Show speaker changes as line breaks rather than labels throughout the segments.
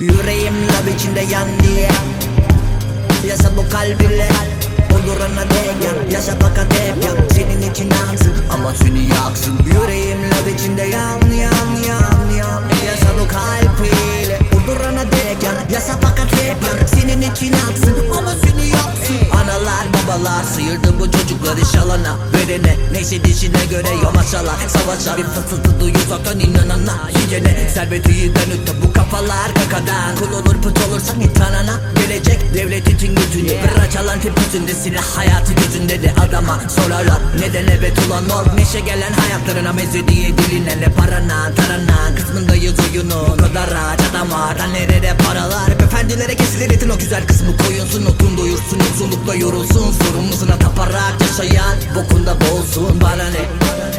Yüreğim lav içinde yan diye. Yasa bu kalbiyle Olurana dek yan Yaşa fakat hep yan. Senin için yansın ama seni yaksın. Yüreğim lav içinde yan yan yan yan. Yasa bu Olurana dek yan Yasa fakat hep yan. Senin için yaksın Analar babalar sıyırdı bu çocukları şalana. Verene neyse dişine göre yamaçalar Savaşlar bir fısıltı duyuyor zaten inanana Yiyene serveti yiğiden bu kafalar kakadan. Kul olur pıt olursan tepesinde silah hayatı gözünde de adama sorarlar. Neden evet ulan ol Neşe gelen hayatlarına meze diye diline Ne parana tarana. Kısmındayız oyunu Bu kadar rahat adam var. Nerede paralar? Efendilere kesilir etin o güzel kısmı. Koyunsun Otun doyursun yoksullukla yorulsun. Sorumlusuna taparak yaşayan Bokunda boğulsun. Bana ne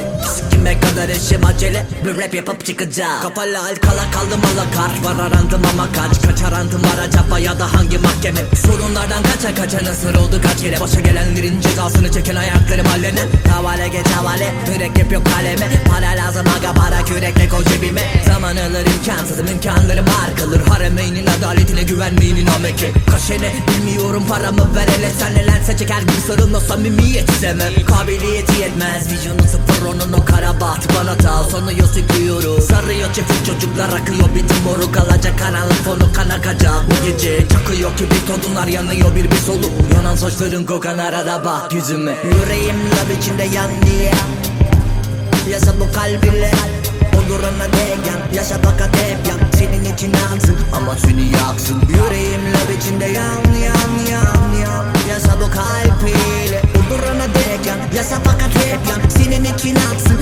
Eşim acele. Bir rap yapıp çıkacağım. Kapalı al kala kaldım alakart Var arandım ama kaç Kaç arandım var acaba ya da hangi mahkeme? Sorunlardan kaça kaça nasıl oldu kaç kere? Başa gelenlerin cezasını çeken ayaklarım hallene Havale geç havale Mürekkep yok kaleme. Para lazım aga para kürekle koy cebime. Zaman alır imkansızım imkanlarım var kalır. Haremeynin adaletine güvenmeyenin ameki. Kaşene bilmiyorum paramı ver hele. Sen nelense çeker gibi sarılma samimiyet istemem Kabiliyeti yetmez vizyonu sıfır onun o karabat Bana tal sonu sıkıyoruz Sarıyor çift çocuklar akıyor bitim moruk alacak karanlık fonu kan akacak Bu gece çakıyor ki bir todunlar yanıyor bir bir soluk. Yanan saçların kokan arada bak yüzüme. Yüreğim lav içinde yan diye. Yasa bu kalbiyle Kundurana değen yaşa baka devyan Senin için yansın ama seni yaksın. Yüreğim Yüreğimler içinde yan yan yan yan. Yasa bu kalbiyle Kundurana değen yaşa baka devyan Senin için yansın